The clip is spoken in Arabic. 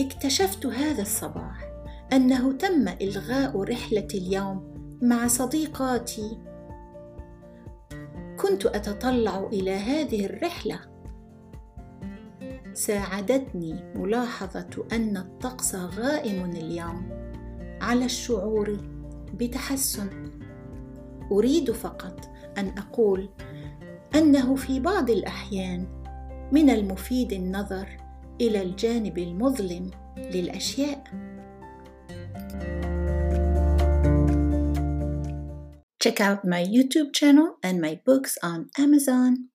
اكتشفت هذا الصباح أنه تم إلغاء رحلة اليوم مع صديقاتي. كنت أتطلع إلى هذه الرحلة. ساعدتني ملاحظة أن الطقس غائم اليوم على الشعور بتحسن. أريد فقط أن أقول أنه في بعض الأحيان من المفيد النظر إلى الجانب المظلم للاشياء Check out my YouTube channel and my books on Amazon